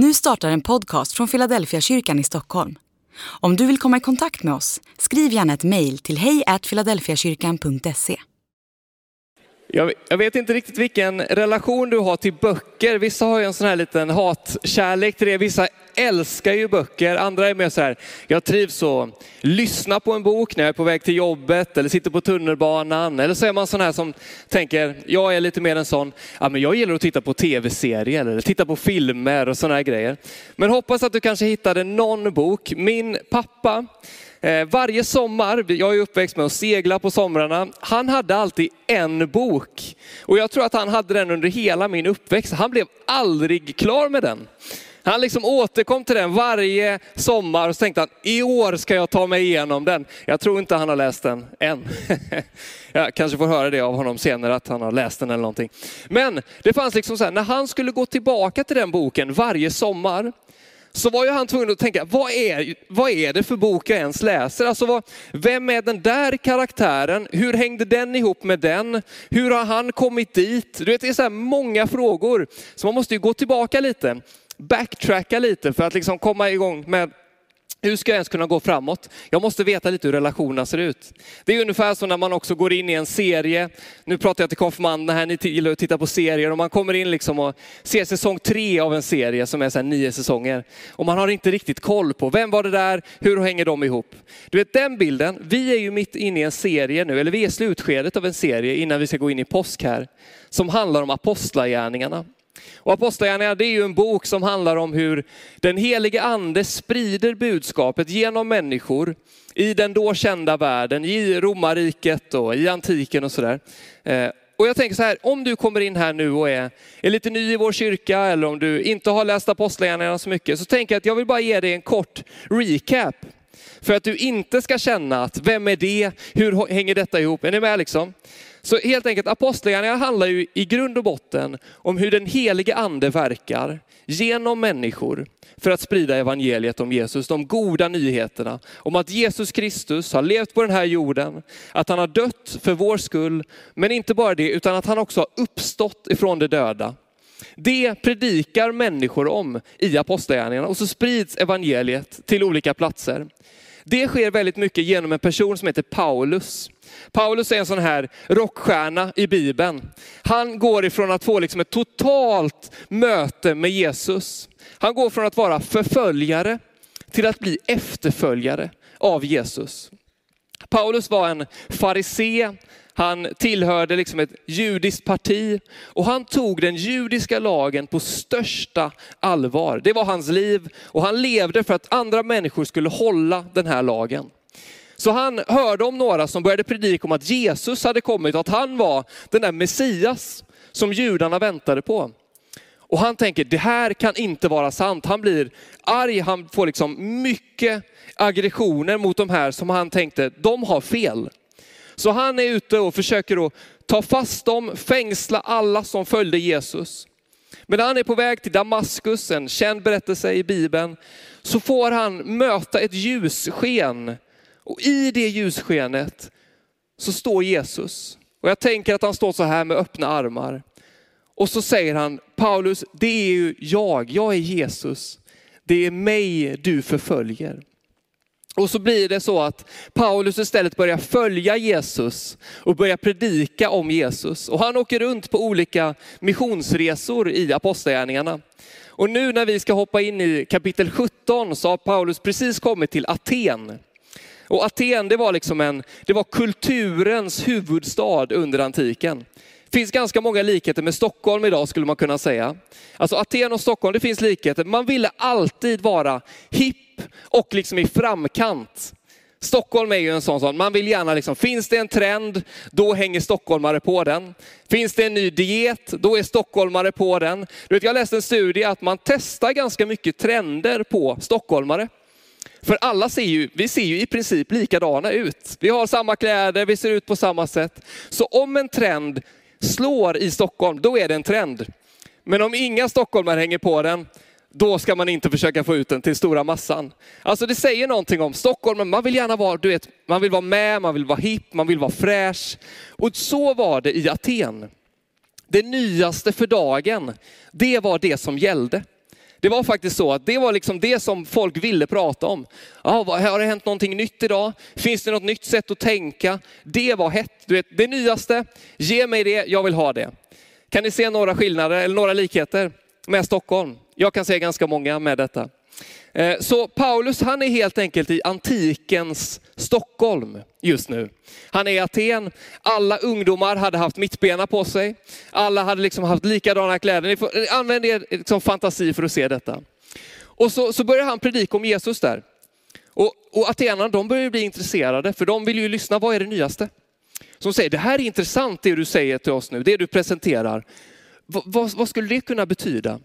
Nu startar en podcast från Philadelphia kyrkan i Stockholm. Om du vill komma i kontakt med oss, skriv gärna ett mejl till hejfiladelfiakyrkan.se. Jag, jag vet inte riktigt vilken relation du har till böcker. Vissa har ju en sån här liten hatkärlek till det. Vissa älskar ju böcker. Andra är mer så här, jag trivs att lyssna på en bok när jag är på väg till jobbet eller sitter på tunnelbanan. Eller så är man sån här som tänker, jag är lite mer en sån, ja men jag gillar att titta på tv-serier eller titta på filmer och såna här grejer. Men hoppas att du kanske hittade någon bok. Min pappa, Eh, varje sommar, jag är uppväxt med att segla på somrarna, han hade alltid en bok. Och jag tror att han hade den under hela min uppväxt. Han blev aldrig klar med den. Han liksom återkom till den varje sommar och så tänkte han, i år ska jag ta mig igenom den. Jag tror inte han har läst den än. Jag kanske får höra det av honom senare, att han har läst den eller någonting. Men det fanns liksom så här, när han skulle gå tillbaka till den boken varje sommar, så var ju han tvungen att tänka, vad är, vad är det för bok jag ens läser? Alltså vad, vem är den där karaktären? Hur hängde den ihop med den? Hur har han kommit dit? Du vet, det är så här många frågor. Så man måste ju gå tillbaka lite, backtracka lite för att liksom komma igång med hur ska jag ens kunna gå framåt? Jag måste veta lite hur relationerna ser ut. Det är ungefär som när man också går in i en serie. Nu pratar jag till konfirmanderna här, ni gillar att titta på serier. Och man kommer in liksom och ser säsong tre av en serie som är så nio säsonger. Och man har inte riktigt koll på, vem var det där, hur hänger de ihop? Du vet den bilden, vi är ju mitt inne i en serie nu, eller vi är i slutskedet av en serie innan vi ska gå in i påsk här. Som handlar om apostlagärningarna. Och Apostlagärningarna det är ju en bok som handlar om hur den helige ande sprider budskapet genom människor i den då kända världen, i romarriket och i antiken och sådär. Eh, och jag tänker så här, om du kommer in här nu och är, är lite ny i vår kyrka eller om du inte har läst Apostlagärningarna så mycket, så tänker jag att jag vill bara ge dig en kort recap. För att du inte ska känna att, vem är det? Hur hänger detta ihop? Är ni med liksom? Så helt enkelt, apostlagärningarna handlar ju i grund och botten om hur den helige ande verkar genom människor för att sprida evangeliet om Jesus, de goda nyheterna om att Jesus Kristus har levt på den här jorden, att han har dött för vår skull, men inte bara det, utan att han också har uppstått ifrån de döda. Det predikar människor om i apostlagärningarna och så sprids evangeliet till olika platser. Det sker väldigt mycket genom en person som heter Paulus. Paulus är en sån här rockstjärna i Bibeln. Han går ifrån att få liksom ett totalt möte med Jesus. Han går från att vara förföljare till att bli efterföljare av Jesus. Paulus var en farisé, han tillhörde liksom ett judiskt parti och han tog den judiska lagen på största allvar. Det var hans liv och han levde för att andra människor skulle hålla den här lagen. Så han hörde om några som började predika om att Jesus hade kommit och att han var den där Messias som judarna väntade på. Och han tänker, det här kan inte vara sant. Han blir arg, han får liksom mycket aggressioner mot de här som han tänkte, de har fel. Så han är ute och försöker att ta fast dem, fängsla alla som följde Jesus. Men när han är på väg till Damaskus, en känd berättelse i Bibeln, så får han möta ett ljussken och i det ljusskenet så står Jesus. Och jag tänker att han står så här med öppna armar. Och så säger han, Paulus, det är ju jag, jag är Jesus. Det är mig du förföljer. Och så blir det så att Paulus istället börjar följa Jesus och börjar predika om Jesus. Och han åker runt på olika missionsresor i apostlagärningarna. Och nu när vi ska hoppa in i kapitel 17 så har Paulus precis kommit till Aten. Och Aten det var, liksom en, det var kulturens huvudstad under antiken. Det finns ganska många likheter med Stockholm idag skulle man kunna säga. Alltså Aten och Stockholm, det finns likheter. Man ville alltid vara hipp och liksom i framkant. Stockholm är ju en sån sån. man vill gärna liksom, finns det en trend, då hänger stockholmare på den. Finns det en ny diet, då är stockholmare på den. Du vet, jag läste en studie att man testar ganska mycket trender på stockholmare. För alla ser ju, vi ser ju i princip likadana ut. Vi har samma kläder, vi ser ut på samma sätt. Så om en trend slår i Stockholm, då är det en trend. Men om inga stockholmare hänger på den, då ska man inte försöka få ut den till stora massan. Alltså det säger någonting om Stockholm, man vill gärna vara, du vet, man vill vara med, man vill vara hipp, man vill vara fräsch. Och så var det i Aten. Det nyaste för dagen, det var det som gällde. Det var faktiskt så att det var liksom det som folk ville prata om. Ah, har det hänt någonting nytt idag? Finns det något nytt sätt att tänka? Det var hett. Du vet, det nyaste, ge mig det, jag vill ha det. Kan ni se några skillnader eller några likheter med Stockholm? Jag kan se ganska många med detta. Eh, så Paulus han är helt enkelt i antikens Stockholm just nu. Han är i Aten. Alla ungdomar hade haft mittbena på sig. Alla hade liksom haft likadana kläder. Ni får, eh, använd er liksom fantasi för att se detta. Och så, så börjar han predika om Jesus där. Och, och atenarna de börjar bli intresserade för de vill ju lyssna, vad är det nyaste? Som säger, det här är intressant det du säger till oss nu, det du presenterar. V vad, vad skulle det kunna betyda?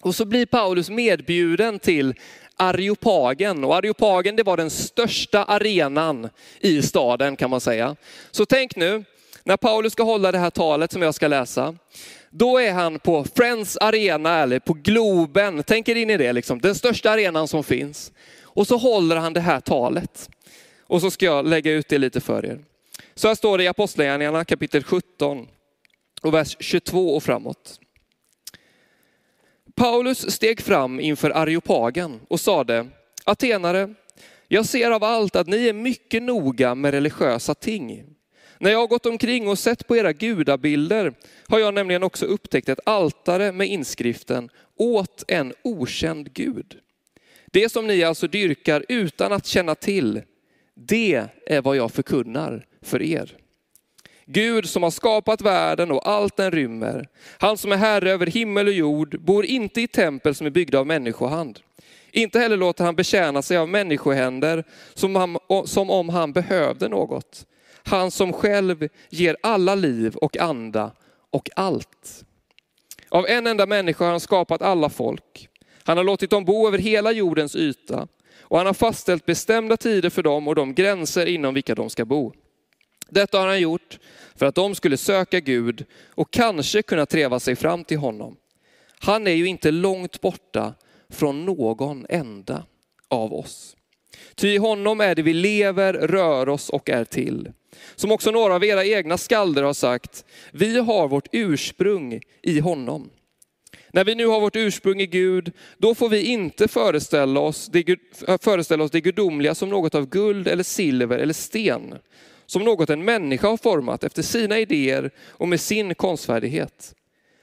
Och så blir Paulus medbjuden till Areopagen. Och Areopagen det var den största arenan i staden kan man säga. Så tänk nu, när Paulus ska hålla det här talet som jag ska läsa, då är han på Friends Arena eller på Globen. Tänk er in i det, liksom. den största arenan som finns. Och så håller han det här talet. Och så ska jag lägga ut det lite för er. Så här står det i Apostlagärningarna kapitel 17 och vers 22 och framåt. Paulus steg fram inför Areopagen och sade, Atenare, jag ser av allt att ni är mycket noga med religiösa ting. När jag har gått omkring och sett på era gudabilder har jag nämligen också upptäckt ett altare med inskriften åt en okänd gud. Det som ni alltså dyrkar utan att känna till, det är vad jag förkunnar för er. Gud som har skapat världen och allt den rymmer. Han som är herre över himmel och jord bor inte i tempel som är byggda av människohand. Inte heller låter han betjäna sig av människohänder som, han, som om han behövde något. Han som själv ger alla liv och anda och allt. Av en enda människa har han skapat alla folk. Han har låtit dem bo över hela jordens yta och han har fastställt bestämda tider för dem och de gränser inom vilka de ska bo. Detta har han gjort för att de skulle söka Gud och kanske kunna treva sig fram till honom. Han är ju inte långt borta från någon enda av oss. Ty i honom är det vi lever, rör oss och är till. Som också några av era egna skalder har sagt, vi har vårt ursprung i honom. När vi nu har vårt ursprung i Gud, då får vi inte föreställa oss det, föreställa oss det gudomliga som något av guld eller silver eller sten, som något en människa har format efter sina idéer och med sin konstfärdighet.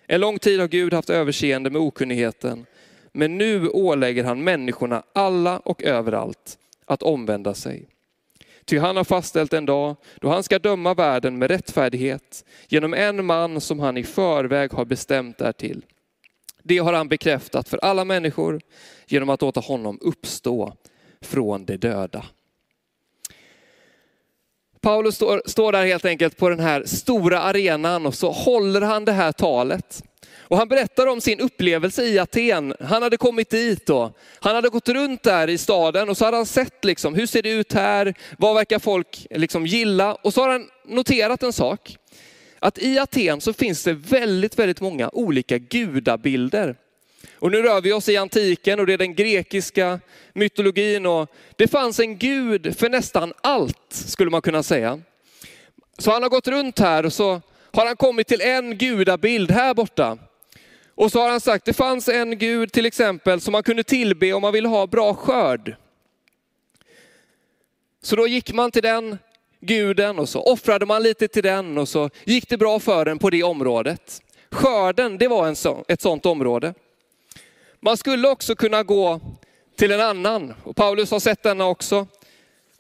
En lång tid har Gud haft överseende med okunnigheten, men nu ålägger han människorna alla och överallt att omvända sig. Ty han har fastställt en dag då han ska döma världen med rättfärdighet genom en man som han i förväg har bestämt därtill. Det har han bekräftat för alla människor genom att låta honom uppstå från de döda. Paulus står, står där helt enkelt på den här stora arenan och så håller han det här talet. Och han berättar om sin upplevelse i Aten. Han hade kommit dit och han hade gått runt där i staden och så hade han sett liksom, hur ser det ut här? Vad verkar folk liksom gilla? Och så har han noterat en sak. Att i Aten så finns det väldigt, väldigt många olika gudabilder. Och nu rör vi oss i antiken och det är den grekiska mytologin och det fanns en gud för nästan allt skulle man kunna säga. Så han har gått runt här och så har han kommit till en gudabild här borta. Och så har han sagt, det fanns en gud till exempel som man kunde tillbe om man ville ha bra skörd. Så då gick man till den guden och så offrade man lite till den och så gick det bra för den på det området. Skörden, det var en så, ett sådant område. Man skulle också kunna gå till en annan, och Paulus har sett denna också.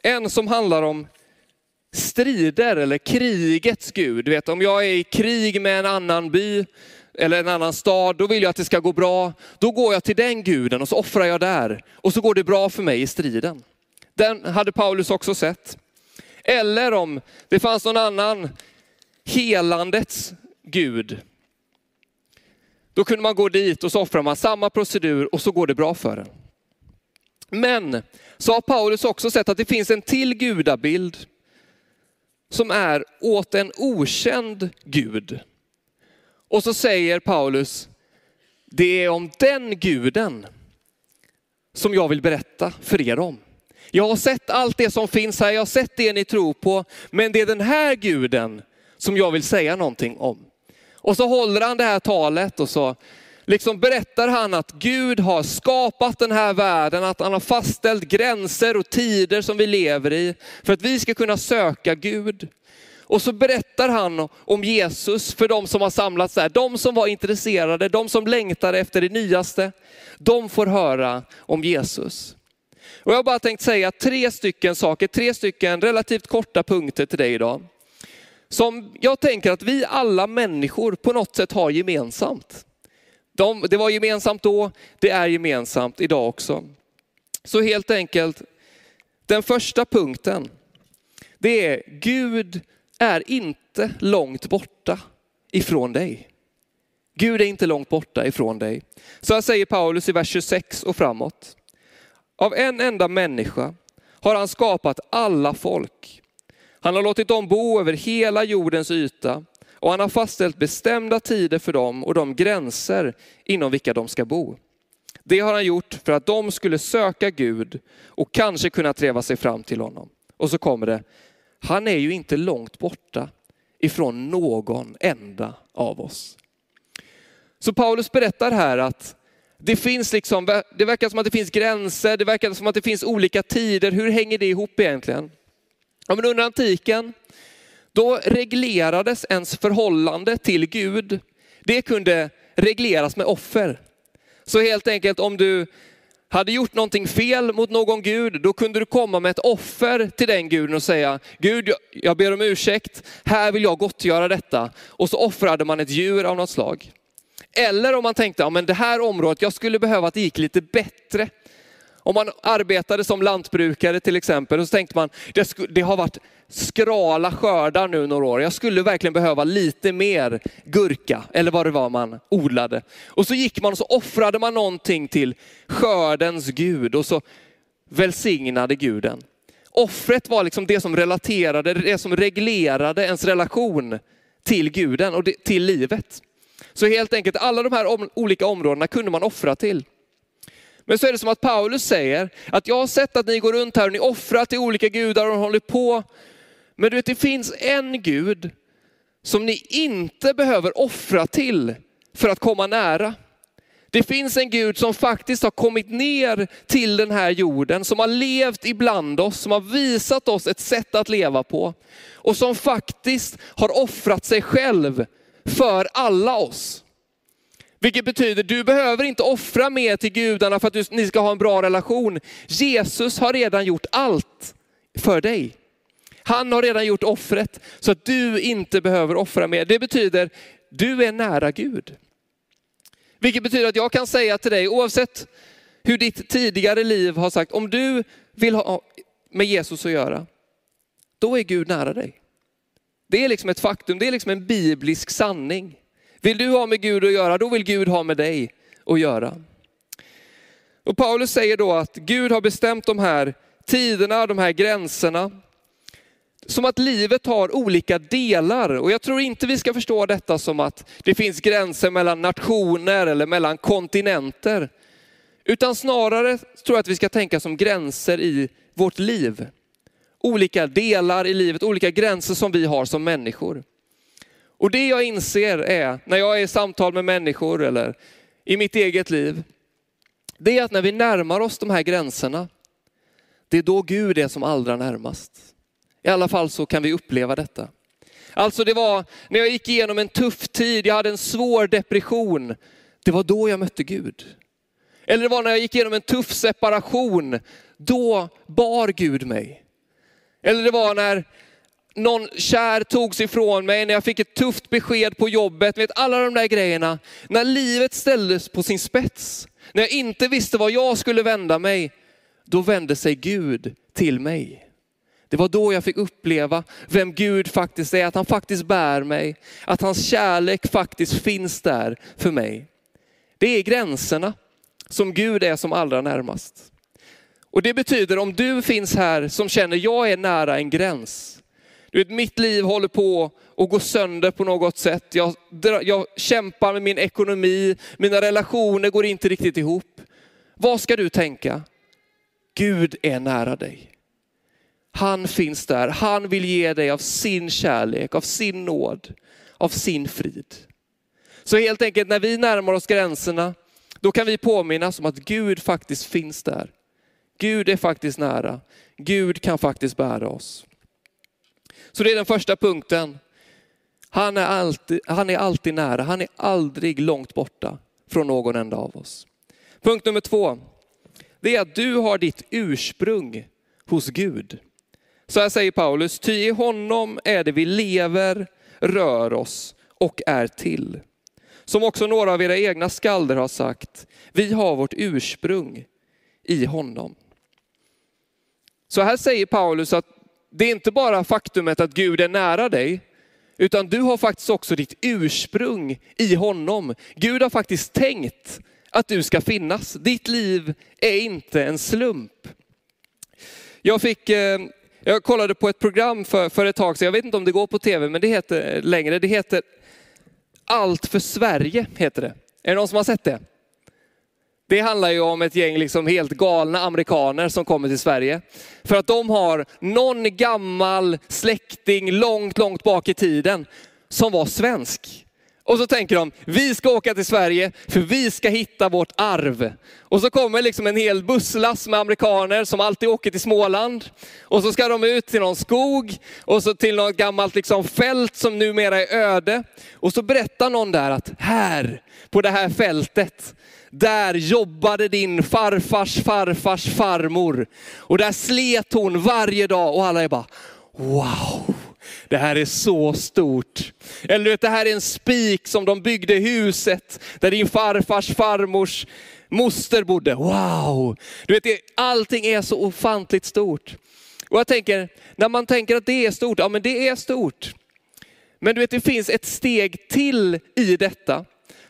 En som handlar om strider eller krigets gud. Du vet, om jag är i krig med en annan by eller en annan stad, då vill jag att det ska gå bra. Då går jag till den guden och så offrar jag där. Och så går det bra för mig i striden. Den hade Paulus också sett. Eller om det fanns någon annan helandets gud. Då kunde man gå dit och så offrar man samma procedur och så går det bra för en. Men så har Paulus också sett att det finns en till gudabild som är åt en okänd gud. Och så säger Paulus, det är om den guden som jag vill berätta för er om. Jag har sett allt det som finns här, jag har sett det ni tror på, men det är den här guden som jag vill säga någonting om. Och så håller han det här talet och så liksom berättar han att Gud har skapat den här världen, att han har fastställt gränser och tider som vi lever i för att vi ska kunna söka Gud. Och så berättar han om Jesus för de som har samlats där. De som var intresserade, de som längtade efter det nyaste, de får höra om Jesus. Och jag har bara tänkt säga tre stycken saker, tre stycken relativt korta punkter till dig idag. Som jag tänker att vi alla människor på något sätt har gemensamt. De, det var gemensamt då, det är gemensamt idag också. Så helt enkelt, den första punkten, det är Gud är inte långt borta ifrån dig. Gud är inte långt borta ifrån dig. Så här säger Paulus i vers 26 och framåt. Av en enda människa har han skapat alla folk. Han har låtit dem bo över hela jordens yta och han har fastställt bestämda tider för dem och de gränser inom vilka de ska bo. Det har han gjort för att de skulle söka Gud och kanske kunna treva sig fram till honom. Och så kommer det, han är ju inte långt borta ifrån någon enda av oss. Så Paulus berättar här att det finns liksom, det verkar som att det finns gränser, det verkar som att det finns olika tider. Hur hänger det ihop egentligen? Ja, men under antiken, då reglerades ens förhållande till Gud. Det kunde regleras med offer. Så helt enkelt om du hade gjort någonting fel mot någon gud, då kunde du komma med ett offer till den guden och säga, Gud jag ber om ursäkt, här vill jag gottgöra detta. Och så offrade man ett djur av något slag. Eller om man tänkte, ja men det här området, jag skulle behöva att det gick lite bättre. Om man arbetade som lantbrukare till exempel, och så tänkte man, det, det har varit skrala skördar nu några år. Jag skulle verkligen behöva lite mer gurka, eller vad det var man odlade. Och så gick man och så offrade man någonting till skördens Gud och så välsignade guden. Offret var liksom det som relaterade, det som reglerade ens relation till guden och till livet. Så helt enkelt alla de här olika områdena kunde man offra till. Men så är det som att Paulus säger att jag har sett att ni går runt här och ni offrar till olika gudar och håller på. Men du vet, det finns en Gud som ni inte behöver offra till för att komma nära. Det finns en Gud som faktiskt har kommit ner till den här jorden, som har levt ibland oss, som har visat oss ett sätt att leva på. Och som faktiskt har offrat sig själv för alla oss. Vilket betyder, du behöver inte offra mer till gudarna för att ni ska ha en bra relation. Jesus har redan gjort allt för dig. Han har redan gjort offret så att du inte behöver offra mer. Det betyder, du är nära Gud. Vilket betyder att jag kan säga till dig, oavsett hur ditt tidigare liv har sagt, om du vill ha med Jesus att göra, då är Gud nära dig. Det är liksom ett faktum, det är liksom en biblisk sanning. Vill du ha med Gud att göra, då vill Gud ha med dig att göra. Och Paulus säger då att Gud har bestämt de här tiderna, de här gränserna. Som att livet har olika delar. Och jag tror inte vi ska förstå detta som att det finns gränser mellan nationer eller mellan kontinenter. Utan snarare tror jag att vi ska tänka som gränser i vårt liv olika delar i livet, olika gränser som vi har som människor. Och det jag inser är, när jag är i samtal med människor eller i mitt eget liv, det är att när vi närmar oss de här gränserna, det är då Gud är som allra närmast. I alla fall så kan vi uppleva detta. Alltså det var när jag gick igenom en tuff tid, jag hade en svår depression, det var då jag mötte Gud. Eller det var när jag gick igenom en tuff separation, då bar Gud mig. Eller det var när någon kär togs ifrån mig, när jag fick ett tufft besked på jobbet, vet alla de där grejerna. När livet ställdes på sin spets, när jag inte visste var jag skulle vända mig, då vände sig Gud till mig. Det var då jag fick uppleva vem Gud faktiskt är, att han faktiskt bär mig, att hans kärlek faktiskt finns där för mig. Det är gränserna som Gud är som allra närmast. Och det betyder om du finns här som känner jag är nära en gräns. Du vet, mitt liv håller på att gå sönder på något sätt. Jag, jag kämpar med min ekonomi, mina relationer går inte riktigt ihop. Vad ska du tänka? Gud är nära dig. Han finns där. Han vill ge dig av sin kärlek, av sin nåd, av sin frid. Så helt enkelt när vi närmar oss gränserna, då kan vi påminnas om att Gud faktiskt finns där. Gud är faktiskt nära. Gud kan faktiskt bära oss. Så det är den första punkten. Han är alltid, han är alltid nära, han är aldrig långt borta från någon enda av oss. Punkt nummer två, det är att du har ditt ursprung hos Gud. Så här säger Paulus, ty i honom är det vi lever, rör oss och är till. Som också några av era egna skalder har sagt, vi har vårt ursprung i honom. Så här säger Paulus att det är inte bara faktumet att Gud är nära dig, utan du har faktiskt också ditt ursprung i honom. Gud har faktiskt tänkt att du ska finnas. Ditt liv är inte en slump. Jag, fick, eh, jag kollade på ett program för, för ett tag sedan, jag vet inte om det går på tv, men det heter längre, det heter Allt för Sverige. heter det. Är det någon som har sett det? Det handlar ju om ett gäng liksom helt galna amerikaner som kommer till Sverige. För att de har någon gammal släkting långt, långt bak i tiden som var svensk. Och så tänker de, vi ska åka till Sverige för vi ska hitta vårt arv. Och så kommer liksom en hel busslast med amerikaner som alltid åker till Småland. Och så ska de ut till någon skog och så till något gammalt liksom fält som numera är öde. Och så berättar någon där att här, på det här fältet, där jobbade din farfars farfars farmor. Och där slet hon varje dag och alla är bara, wow. Det här är så stort. Eller du vet, det här är en spik som de byggde huset där din farfars farmors moster bodde. Wow! Du vet, allting är så ofantligt stort. Och jag tänker, när man tänker att det är stort, ja men det är stort. Men du vet, det finns ett steg till i detta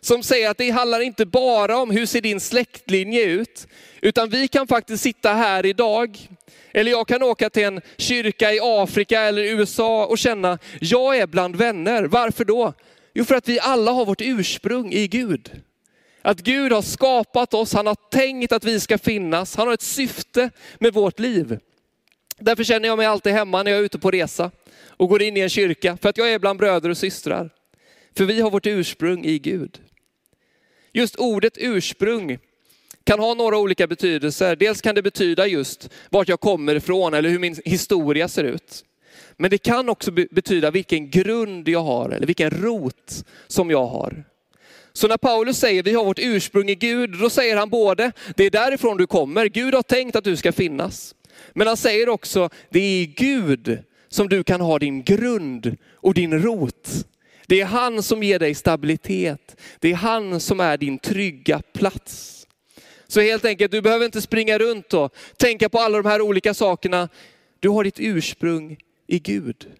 som säger att det handlar inte bara om hur ser din släktlinje ut, utan vi kan faktiskt sitta här idag, eller jag kan åka till en kyrka i Afrika eller USA och känna, jag är bland vänner. Varför då? Jo, för att vi alla har vårt ursprung i Gud. Att Gud har skapat oss, han har tänkt att vi ska finnas, han har ett syfte med vårt liv. Därför känner jag mig alltid hemma när jag är ute på resa och går in i en kyrka, för att jag är bland bröder och systrar. För vi har vårt ursprung i Gud. Just ordet ursprung kan ha några olika betydelser. Dels kan det betyda just vart jag kommer ifrån eller hur min historia ser ut. Men det kan också betyda vilken grund jag har eller vilken rot som jag har. Så när Paulus säger vi har vårt ursprung i Gud, då säger han både det är därifrån du kommer, Gud har tänkt att du ska finnas. Men han säger också det är i Gud som du kan ha din grund och din rot. Det är han som ger dig stabilitet. Det är han som är din trygga plats. Så helt enkelt, du behöver inte springa runt och tänka på alla de här olika sakerna. Du har ditt ursprung i Gud.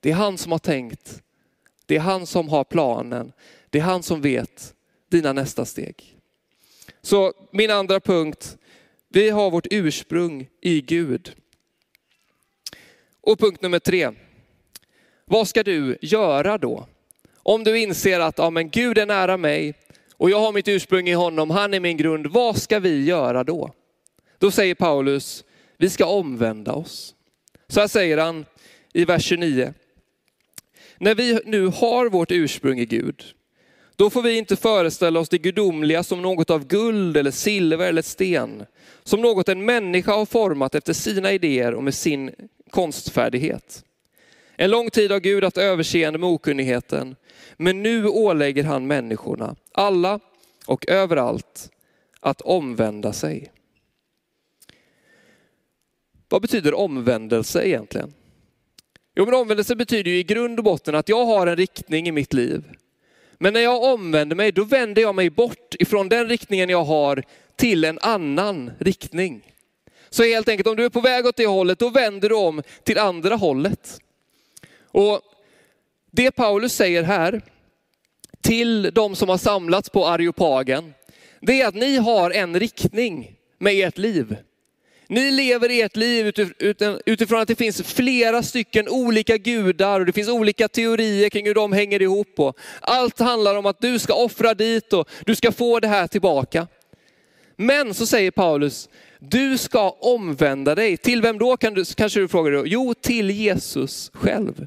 Det är han som har tänkt. Det är han som har planen. Det är han som vet dina nästa steg. Så min andra punkt, vi har vårt ursprung i Gud. Och punkt nummer tre, vad ska du göra då? Om du inser att ja, men Gud är nära mig och jag har mitt ursprung i honom, han är min grund. Vad ska vi göra då? Då säger Paulus, vi ska omvända oss. Så här säger han i vers 29. När vi nu har vårt ursprung i Gud, då får vi inte föreställa oss det gudomliga som något av guld eller silver eller sten, som något en människa har format efter sina idéer och med sin konstfärdighet. En lång tid har Gud haft överseende med okunnigheten, men nu ålägger han människorna, alla och överallt, att omvända sig. Vad betyder omvändelse egentligen? Jo, men omvändelse betyder ju i grund och botten att jag har en riktning i mitt liv. Men när jag omvänder mig, då vänder jag mig bort ifrån den riktningen jag har till en annan riktning. Så helt enkelt, om du är på väg åt det hållet, då vänder du om till andra hållet. Och det Paulus säger här till de som har samlats på Areopagen, det är att ni har en riktning med ert liv. Ni lever ert liv utifrån att det finns flera stycken olika gudar och det finns olika teorier kring hur de hänger ihop. Och allt handlar om att du ska offra dit och du ska få det här tillbaka. Men så säger Paulus, du ska omvända dig. Till vem då kan du, kanske du frågar? Då? Jo, till Jesus själv.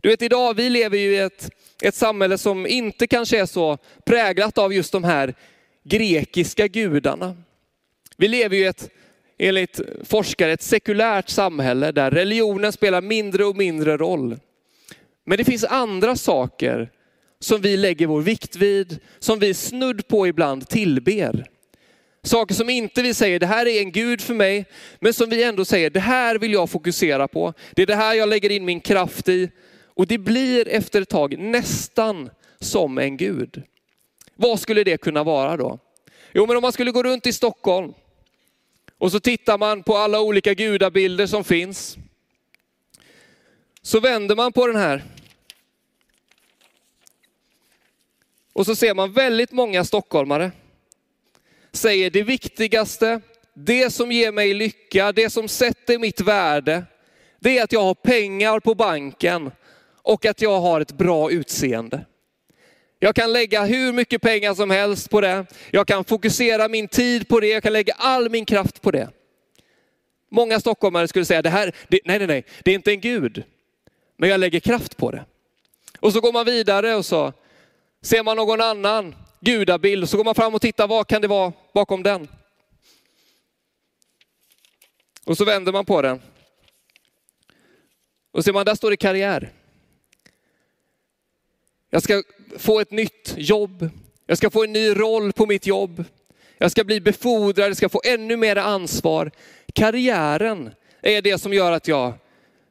Du vet idag, vi lever ju i ett, ett samhälle som inte kanske är så präglat av just de här grekiska gudarna. Vi lever ju ett, enligt forskare, ett sekulärt samhälle där religionen spelar mindre och mindre roll. Men det finns andra saker som vi lägger vår vikt vid, som vi snudd på ibland tillber. Saker som inte vi säger, det här är en Gud för mig, men som vi ändå säger, det här vill jag fokusera på. Det är det här jag lägger in min kraft i. Och det blir efter ett tag nästan som en Gud. Vad skulle det kunna vara då? Jo, men om man skulle gå runt i Stockholm och så tittar man på alla olika gudabilder som finns. Så vänder man på den här. Och så ser man väldigt många stockholmare säger det viktigaste, det som ger mig lycka, det som sätter mitt värde, det är att jag har pengar på banken och att jag har ett bra utseende. Jag kan lägga hur mycket pengar som helst på det. Jag kan fokusera min tid på det. Jag kan lägga all min kraft på det. Många stockholmare skulle säga, det här, det, nej, nej, nej, det är inte en gud. Men jag lägger kraft på det. Och så går man vidare och så ser man någon annan gudabild och så går man fram och tittar, vad kan det vara bakom den? Och så vänder man på den. Och ser man, där står det karriär. Jag ska få ett nytt jobb. Jag ska få en ny roll på mitt jobb. Jag ska bli befordrad, jag ska få ännu mer ansvar. Karriären är det som gör att jag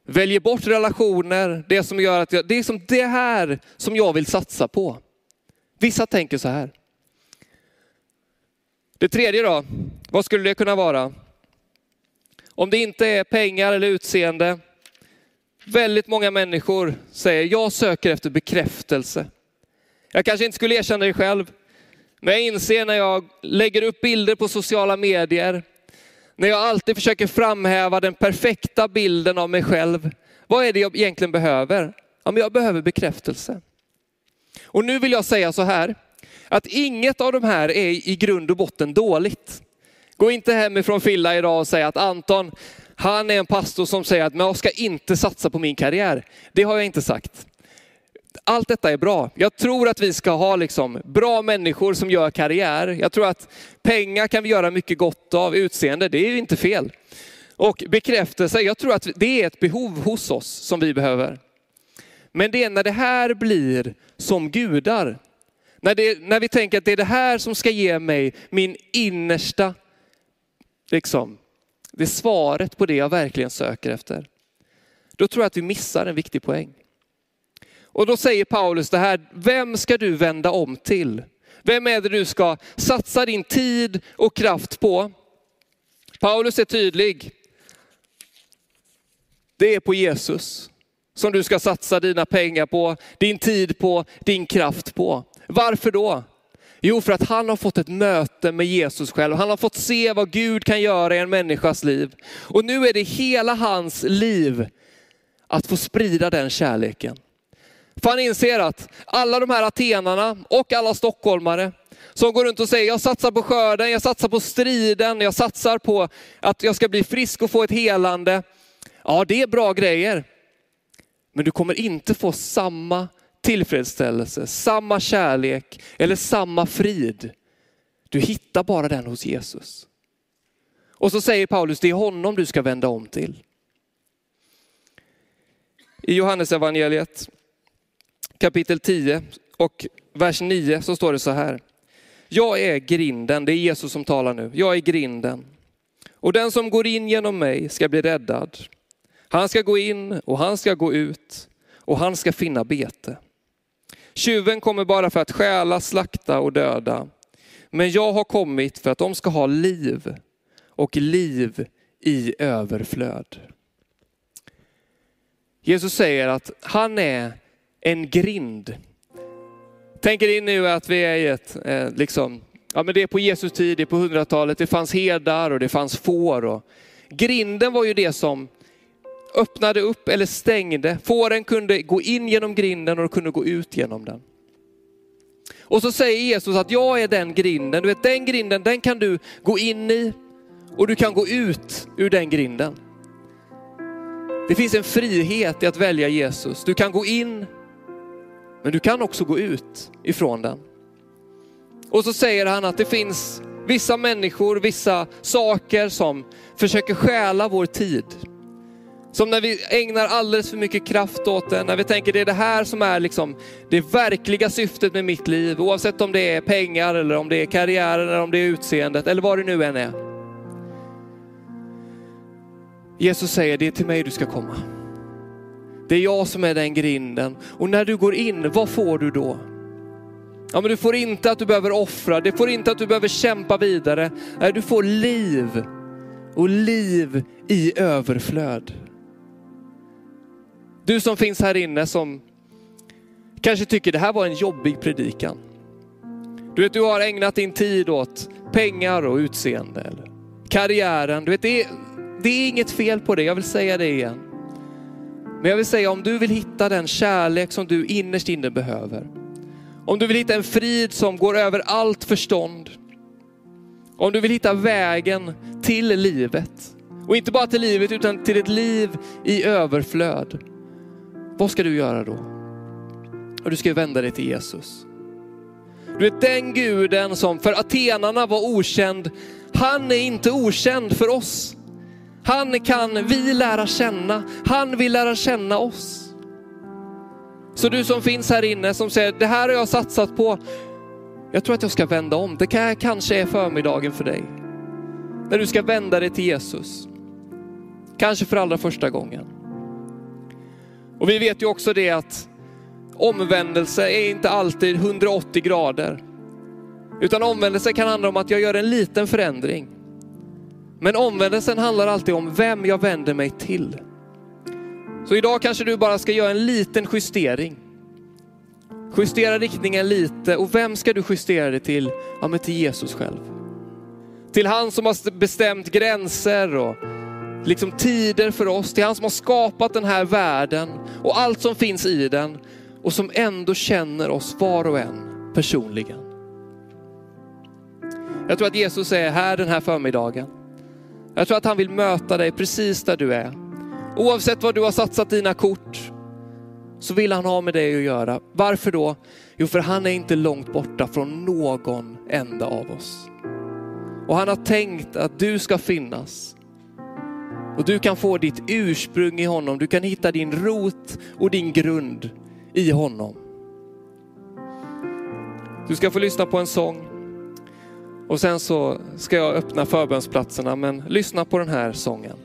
väljer bort relationer, det som gör att jag, det är som det här som jag vill satsa på. Vissa tänker så här. Det tredje då, vad skulle det kunna vara? Om det inte är pengar eller utseende. Väldigt många människor säger, jag söker efter bekräftelse. Jag kanske inte skulle erkänna det själv, men jag inser när jag lägger upp bilder på sociala medier, när jag alltid försöker framhäva den perfekta bilden av mig själv. Vad är det jag egentligen behöver? Ja, men jag behöver bekräftelse. Och nu vill jag säga så här, att inget av de här är i grund och botten dåligt. Gå inte hemifrån Filla idag och säg att Anton, han är en pastor som säger att jag ska inte satsa på min karriär. Det har jag inte sagt. Allt detta är bra. Jag tror att vi ska ha liksom bra människor som gör karriär. Jag tror att pengar kan vi göra mycket gott av, utseende, det är ju inte fel. Och bekräftelse, jag tror att det är ett behov hos oss som vi behöver. Men det är när det här blir som gudar. När, det, när vi tänker att det är det här som ska ge mig min innersta, liksom, det är svaret på det jag verkligen söker efter. Då tror jag att vi missar en viktig poäng. Och då säger Paulus det här, vem ska du vända om till? Vem är det du ska satsa din tid och kraft på? Paulus är tydlig. Det är på Jesus som du ska satsa dina pengar på, din tid på, din kraft på. Varför då? Jo, för att han har fått ett möte med Jesus själv. Han har fått se vad Gud kan göra i en människas liv. Och nu är det hela hans liv att få sprida den kärleken. För han inser att alla de här atenarna och alla stockholmare som går runt och säger, jag satsar på skörden, jag satsar på striden, jag satsar på att jag ska bli frisk och få ett helande. Ja, det är bra grejer. Men du kommer inte få samma tillfredsställelse, samma kärlek eller samma frid. Du hittar bara den hos Jesus. Och så säger Paulus, det är honom du ska vända om till. I Johannes evangeliet kapitel 10 och vers 9 så står det så här. Jag är grinden, det är Jesus som talar nu. Jag är grinden. Och den som går in genom mig ska bli räddad. Han ska gå in och han ska gå ut och han ska finna bete. Tjuven kommer bara för att stjäla, slakta och döda. Men jag har kommit för att de ska ha liv och liv i överflöd. Jesus säger att han är en grind. Tänk er in nu att vi är i ett, eh, liksom, ja men det är på Jesus tid, det är på hundratalet, det fanns herdar och det fanns får. Och grinden var ju det som öppnade upp eller stängde. Fåren kunde gå in genom grinden och de kunde gå ut genom den. Och så säger Jesus att jag är den grinden. Du vet den grinden, den kan du gå in i och du kan gå ut ur den grinden. Det finns en frihet i att välja Jesus. Du kan gå in, men du kan också gå ut ifrån den. Och så säger han att det finns vissa människor, vissa saker som försöker stjäla vår tid. Som när vi ägnar alldeles för mycket kraft åt det, när vi tänker det är det här som är liksom det verkliga syftet med mitt liv, oavsett om det är pengar eller om det är karriären eller om det är utseendet eller vad det nu än är. Jesus säger det är till mig du ska komma. Det är jag som är den grinden. Och när du går in, vad får du då? Ja, men du får inte att du behöver offra, det får inte att du behöver kämpa vidare. Nej, du får liv och liv i överflöd. Du som finns här inne som kanske tycker det här var en jobbig predikan. Du vet, du har ägnat din tid åt pengar och utseende, eller karriären. Du vet, det är, det är inget fel på det, jag vill säga det igen. Men jag vill säga om du vill hitta den kärlek som du innerst inne behöver. Om du vill hitta en frid som går över allt förstånd. Om du vill hitta vägen till livet. Och inte bara till livet utan till ett liv i överflöd. Vad ska du göra då? Och du ska vända dig till Jesus. Du är den guden som för atenarna var okänd, han är inte okänd för oss. Han kan vi lära känna, han vill lära känna oss. Så du som finns här inne som säger, det här har jag satsat på, jag tror att jag ska vända om. Det kanske är förmiddagen för dig. När du ska vända dig till Jesus. Kanske för allra första gången. Och vi vet ju också det att omvändelse är inte alltid 180 grader. Utan omvändelse kan handla om att jag gör en liten förändring. Men omvändelsen handlar alltid om vem jag vänder mig till. Så idag kanske du bara ska göra en liten justering. Justera riktningen lite och vem ska du justera det till? Ja, men till Jesus själv. Till han som har bestämt gränser och liksom tider för oss, till han som har skapat den här världen och allt som finns i den och som ändå känner oss var och en personligen. Jag tror att Jesus är här den här förmiddagen. Jag tror att han vill möta dig precis där du är. Oavsett vad du har satsat dina kort så vill han ha med dig att göra. Varför då? Jo, för han är inte långt borta från någon enda av oss. Och han har tänkt att du ska finnas. Och du kan få ditt ursprung i honom. Du kan hitta din rot och din grund i honom. Du ska få lyssna på en sång. Och sen så ska jag öppna förbönsplatserna, men lyssna på den här sången.